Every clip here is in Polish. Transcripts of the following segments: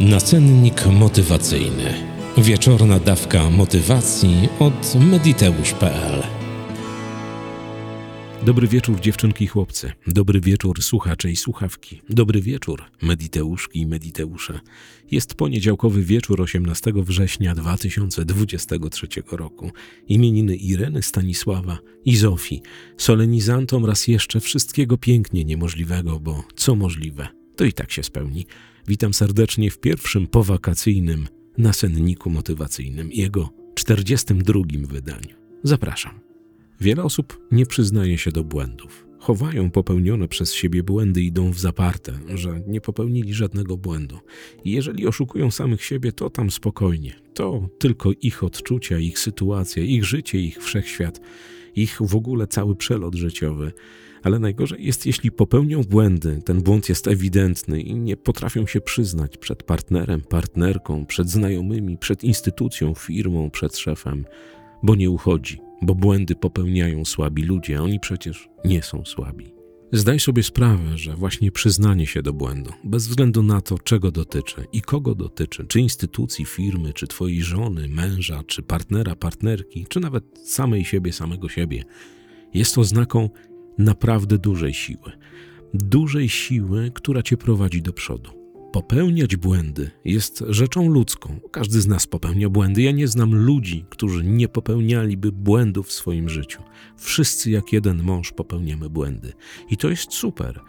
Nacennik motywacyjny. Wieczorna dawka motywacji od mediteusz.pl. Dobry wieczór dziewczynki i chłopcy. Dobry wieczór słuchacze i słuchawki. Dobry wieczór mediteuszki i mediteusze. Jest poniedziałkowy wieczór 18 września 2023 roku. Imieniny Ireny, Stanisława i Zofii. Solenizantom raz jeszcze wszystkiego pięknie niemożliwego, bo co możliwe, to i tak się spełni. Witam serdecznie w pierwszym powakacyjnym nasenniku motywacyjnym, jego 42 wydaniu. Zapraszam. Wiele osób nie przyznaje się do błędów. Chowają popełnione przez siebie błędy, idą w zaparte, że nie popełnili żadnego błędu. I jeżeli oszukują samych siebie, to tam spokojnie. To tylko ich odczucia, ich sytuacja, ich życie, ich wszechświat, ich w ogóle cały przelot życiowy ale najgorzej jest, jeśli popełnią błędy, ten błąd jest ewidentny i nie potrafią się przyznać przed partnerem, partnerką, przed znajomymi, przed instytucją, firmą, przed szefem, bo nie uchodzi, bo błędy popełniają słabi ludzie, a oni przecież nie są słabi. Zdaj sobie sprawę, że właśnie przyznanie się do błędu, bez względu na to, czego dotyczy i kogo dotyczy, czy instytucji, firmy, czy twojej żony, męża, czy partnera, partnerki, czy nawet samej siebie, samego siebie, jest oznaką naprawdę dużej siły. Dużej siły, która cię prowadzi do przodu. Popełniać błędy jest rzeczą ludzką. Każdy z nas popełnia błędy. Ja nie znam ludzi, którzy nie popełnialiby błędów w swoim życiu. Wszyscy jak jeden mąż popełniamy błędy. I to jest super.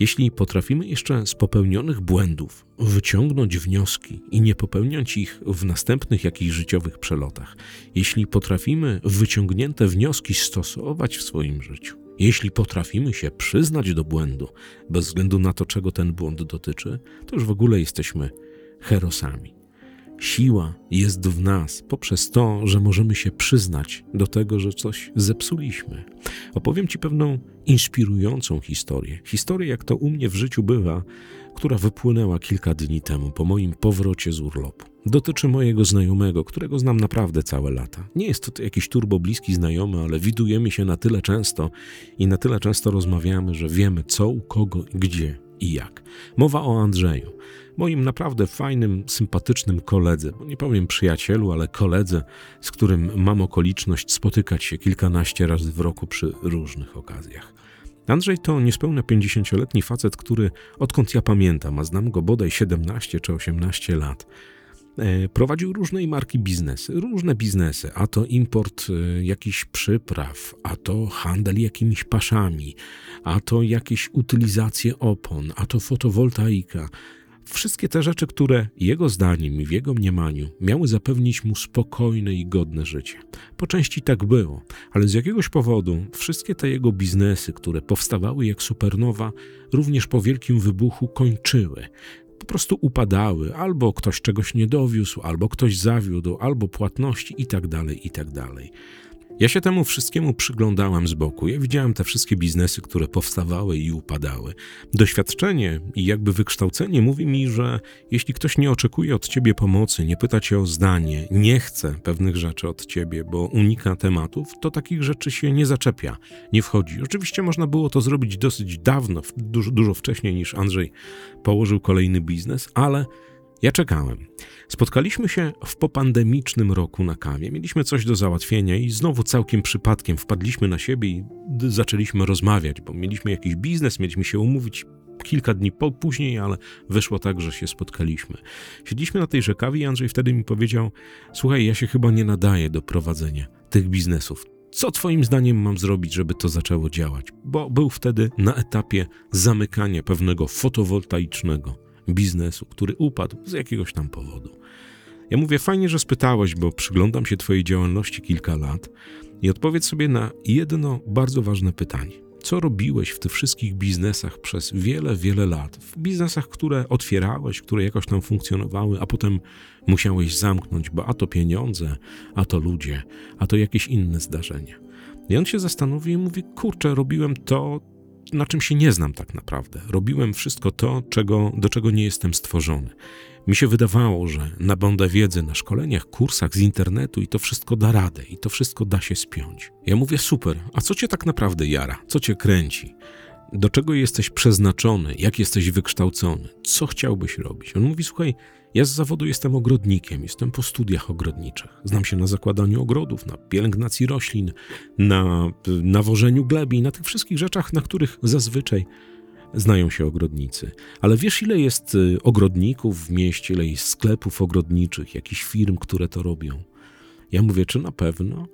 Jeśli potrafimy jeszcze z popełnionych błędów wyciągnąć wnioski i nie popełniać ich w następnych jakichś życiowych przelotach, jeśli potrafimy wyciągnięte wnioski stosować w swoim życiu, jeśli potrafimy się przyznać do błędu, bez względu na to, czego ten błąd dotyczy, to już w ogóle jesteśmy herosami. Siła jest w nas poprzez to, że możemy się przyznać do tego, że coś zepsuliśmy. Opowiem Ci pewną inspirującą historię. Historię, jak to u mnie w życiu bywa, która wypłynęła kilka dni temu po moim powrocie z urlopu. Dotyczy mojego znajomego, którego znam naprawdę całe lata. Nie jest to jakiś turbo bliski znajomy, ale widujemy się na tyle często i na tyle często rozmawiamy, że wiemy co, u kogo, gdzie i jak. Mowa o Andrzeju, moim naprawdę fajnym, sympatycznym koledze, bo nie powiem przyjacielu, ale koledze, z którym mam okoliczność spotykać się kilkanaście razy w roku przy różnych okazjach. Andrzej to niespełna 50-letni facet, który odkąd ja pamiętam, a znam go bodaj 17 czy 18 lat, prowadził różnej marki biznesy, różne biznesy, a to import e, jakichś przypraw, a to handel jakimiś paszami, a to jakieś utylizacje opon, a to fotowoltaika. Wszystkie te rzeczy, które jego zdaniem i w jego mniemaniu miały zapewnić mu spokojne i godne życie. Po części tak było, ale z jakiegoś powodu wszystkie te jego biznesy, które powstawały jak supernowa, również po wielkim wybuchu kończyły. Po prostu upadały, albo ktoś czegoś nie dowiózł, albo ktoś zawiódł, albo płatności itd., tak itd. Ja się temu wszystkiemu przyglądałem z boku. Ja widziałem te wszystkie biznesy, które powstawały i upadały. Doświadczenie i jakby wykształcenie mówi mi, że jeśli ktoś nie oczekuje od ciebie pomocy, nie pyta cię o zdanie, nie chce pewnych rzeczy od ciebie, bo unika tematów, to takich rzeczy się nie zaczepia, nie wchodzi. Oczywiście można było to zrobić dosyć dawno, dużo, dużo wcześniej niż Andrzej położył kolejny biznes, ale ja czekałem. Spotkaliśmy się w popandemicznym roku na kawie. Mieliśmy coś do załatwienia i znowu całkiem przypadkiem wpadliśmy na siebie i zaczęliśmy rozmawiać, bo mieliśmy jakiś biznes, mieliśmy się umówić kilka dni po, później, ale wyszło tak, że się spotkaliśmy. Siedzieliśmy na tejże kawie i Andrzej wtedy mi powiedział: Słuchaj, ja się chyba nie nadaję do prowadzenia tych biznesów. Co Twoim zdaniem mam zrobić, żeby to zaczęło działać? Bo był wtedy na etapie zamykania pewnego fotowoltaicznego biznesu, który upadł z jakiegoś tam powodu. Ja mówię, fajnie, że spytałeś, bo przyglądam się Twojej działalności kilka lat i odpowiedz sobie na jedno bardzo ważne pytanie. Co robiłeś w tych wszystkich biznesach przez wiele, wiele lat? W biznesach, które otwierałeś, które jakoś tam funkcjonowały, a potem musiałeś zamknąć, bo a to pieniądze, a to ludzie, a to jakieś inne zdarzenia. I on się zastanowi i mówi: Kurczę, robiłem to, na czym się nie znam tak naprawdę. Robiłem wszystko to, czego, do czego nie jestem stworzony. Mi się wydawało, że nabądę wiedzy na szkoleniach, kursach z internetu i to wszystko da radę, i to wszystko da się spiąć. Ja mówię super, a co cię tak naprawdę jara? Co cię kręci? Do czego jesteś przeznaczony, jak jesteś wykształcony, co chciałbyś robić. On mówi: Słuchaj, ja z zawodu jestem ogrodnikiem, jestem po studiach ogrodniczych. Znam się na zakładaniu ogrodów, na pielęgnacji roślin, na nawożeniu gleby i na tych wszystkich rzeczach, na których zazwyczaj znają się ogrodnicy. Ale wiesz, ile jest y, ogrodników w mieście, ile jest sklepów ogrodniczych, jakichś firm, które to robią? Ja mówię, czy na pewno?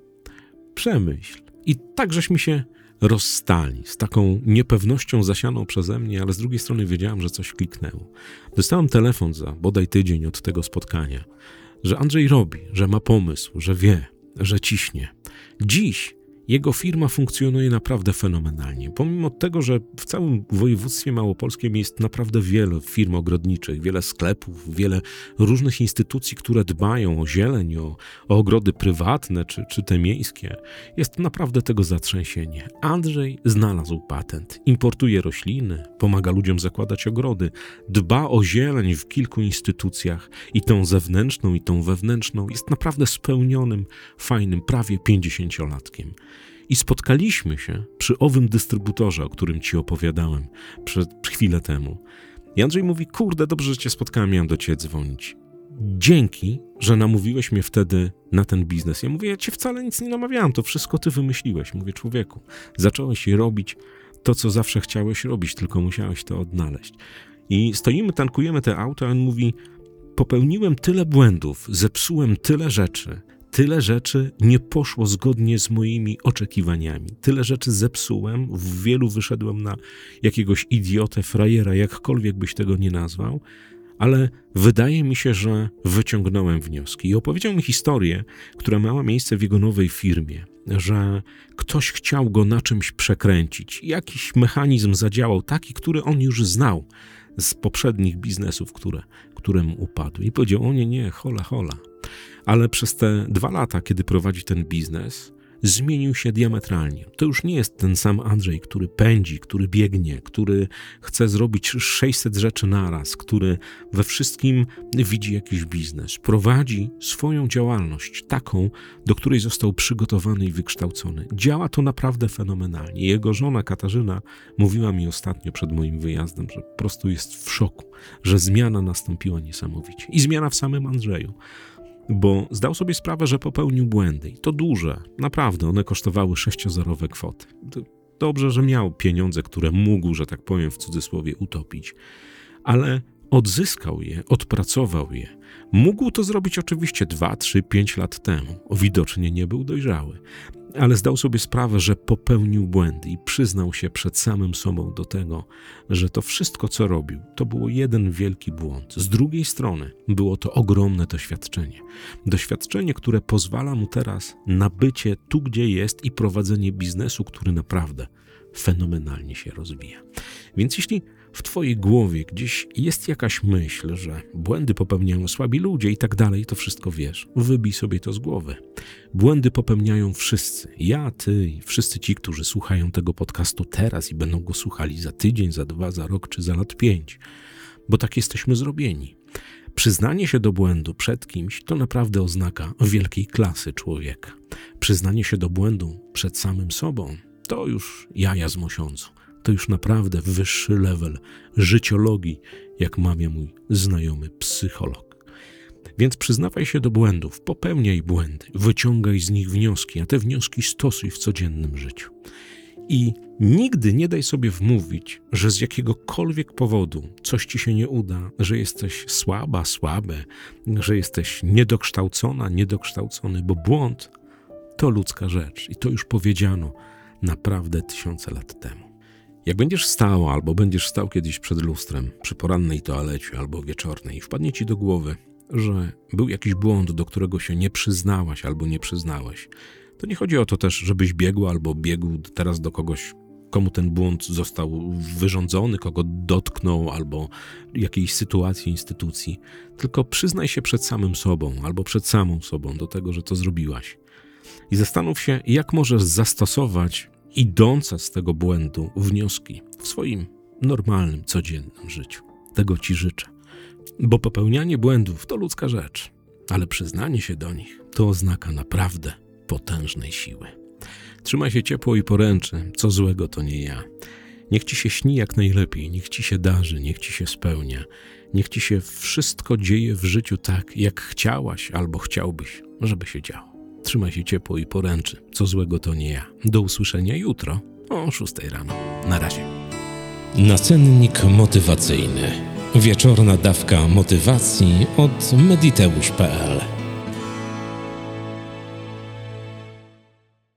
Przemyśl. I tak żeśmy się rozstali z taką niepewnością zasianą przeze mnie, ale z drugiej strony wiedziałem, że coś kliknęło. Dostałem telefon za bodaj tydzień od tego spotkania, że Andrzej robi, że ma pomysł, że wie, że ciśnie. Dziś jego firma funkcjonuje naprawdę fenomenalnie. Pomimo tego, że w całym województwie małopolskim jest naprawdę wiele firm ogrodniczych, wiele sklepów, wiele różnych instytucji, które dbają o zieleń, o, o ogrody prywatne czy, czy te miejskie, jest naprawdę tego zatrzęsienie. Andrzej znalazł patent, importuje rośliny, pomaga ludziom zakładać ogrody, dba o zieleń w kilku instytucjach i tą zewnętrzną, i tą wewnętrzną. Jest naprawdę spełnionym, fajnym, prawie 50-latkiem. I spotkaliśmy się przy owym dystrybutorze, o którym ci opowiadałem przed chwilę temu. I Andrzej mówi: Kurde, dobrze, że cię spotkałem, miałem do ciebie dzwonić. Dzięki, że namówiłeś mnie wtedy na ten biznes. Ja mówię: Ja cię wcale nic nie namawiałem, to wszystko ty wymyśliłeś. Mówię: Człowieku, zacząłeś robić to, co zawsze chciałeś robić, tylko musiałeś to odnaleźć. I stoimy, tankujemy te auto, a on mówi: Popełniłem tyle błędów, zepsułem tyle rzeczy, Tyle rzeczy nie poszło zgodnie z moimi oczekiwaniami. Tyle rzeczy zepsułem, w wielu wyszedłem na jakiegoś idiotę, frajera, jakkolwiek byś tego nie nazwał, ale wydaje mi się, że wyciągnąłem wnioski. I opowiedział mi historię, która miała miejsce w jego nowej firmie, że ktoś chciał go na czymś przekręcić. Jakiś mechanizm zadziałał taki, który on już znał z poprzednich biznesów, które, które mu upadły. I powiedział: O nie, nie, hola, hola ale przez te dwa lata, kiedy prowadzi ten biznes, zmienił się diametralnie. To już nie jest ten sam Andrzej, który pędzi, który biegnie, który chce zrobić 600 rzeczy naraz, który we wszystkim widzi jakiś biznes. Prowadzi swoją działalność, taką, do której został przygotowany i wykształcony. Działa to naprawdę fenomenalnie. Jego żona Katarzyna mówiła mi ostatnio przed moim wyjazdem, że po prostu jest w szoku, że zmiana nastąpiła niesamowicie. I zmiana w samym Andrzeju bo zdał sobie sprawę, że popełnił błędy. I to duże, naprawdę, one kosztowały sześciozerowe kwoty. Dobrze, że miał pieniądze, które mógł, że tak powiem, w cudzysłowie utopić, ale odzyskał je, odpracował je. Mógł to zrobić oczywiście 2, 3, 5 lat temu. Widocznie nie był dojrzały, ale zdał sobie sprawę, że popełnił błędy i przyznał się przed samym sobą do tego, że to wszystko, co robił, to było jeden wielki błąd. Z drugiej strony było to ogromne doświadczenie. Doświadczenie, które pozwala mu teraz na bycie tu, gdzie jest i prowadzenie biznesu, który naprawdę fenomenalnie się rozwija. Więc jeśli w Twojej głowie gdzieś jest jakaś myśl, że błędy popełniają słabi ludzie i tak dalej, to wszystko wiesz. Wybij sobie to z głowy. Błędy popełniają wszyscy. Ja, ty i wszyscy ci, którzy słuchają tego podcastu teraz i będą go słuchali za tydzień, za dwa, za rok czy za lat pięć, bo tak jesteśmy zrobieni. Przyznanie się do błędu przed kimś to naprawdę oznaka wielkiej klasy człowieka. Przyznanie się do błędu przed samym sobą to już jaja z mosiądzu to już naprawdę wyższy level życiologii, jak mawia mój znajomy psycholog. Więc przyznawaj się do błędów, popełniaj błędy, wyciągaj z nich wnioski, a te wnioski stosuj w codziennym życiu. I nigdy nie daj sobie wmówić, że z jakiegokolwiek powodu coś ci się nie uda, że jesteś słaba, słabe, że jesteś niedokształcona, niedokształcony, bo błąd to ludzka rzecz i to już powiedziano naprawdę tysiące lat temu. Jak będziesz stała albo będziesz stał kiedyś przed lustrem, przy porannej toalecie albo wieczornej wpadnie ci do głowy, że był jakiś błąd, do którego się nie przyznałaś albo nie przyznałeś, to nie chodzi o to też, żebyś biegł albo biegł teraz do kogoś, komu ten błąd został wyrządzony, kogo dotknął albo jakiejś sytuacji, instytucji, tylko przyznaj się przed samym sobą albo przed samą sobą do tego, że to zrobiłaś. I zastanów się, jak możesz zastosować idące z tego błędu wnioski w swoim normalnym, codziennym życiu. Tego Ci życzę. Bo popełnianie błędów to ludzka rzecz, ale przyznanie się do nich to oznaka naprawdę potężnej siły. Trzymaj się ciepło i poręczy, co złego to nie ja. Niech ci się śni jak najlepiej, niech ci się darzy, niech ci się spełnia. Niech ci się wszystko dzieje w życiu tak, jak chciałaś albo chciałbyś, żeby się działo. Trzymaj się ciepło i poręczy. Co złego to nie ja. Do usłyszenia jutro o 6 rano. Na razie. Nacennik motywacyjny. Wieczorna dawka motywacji od mediteusz.pl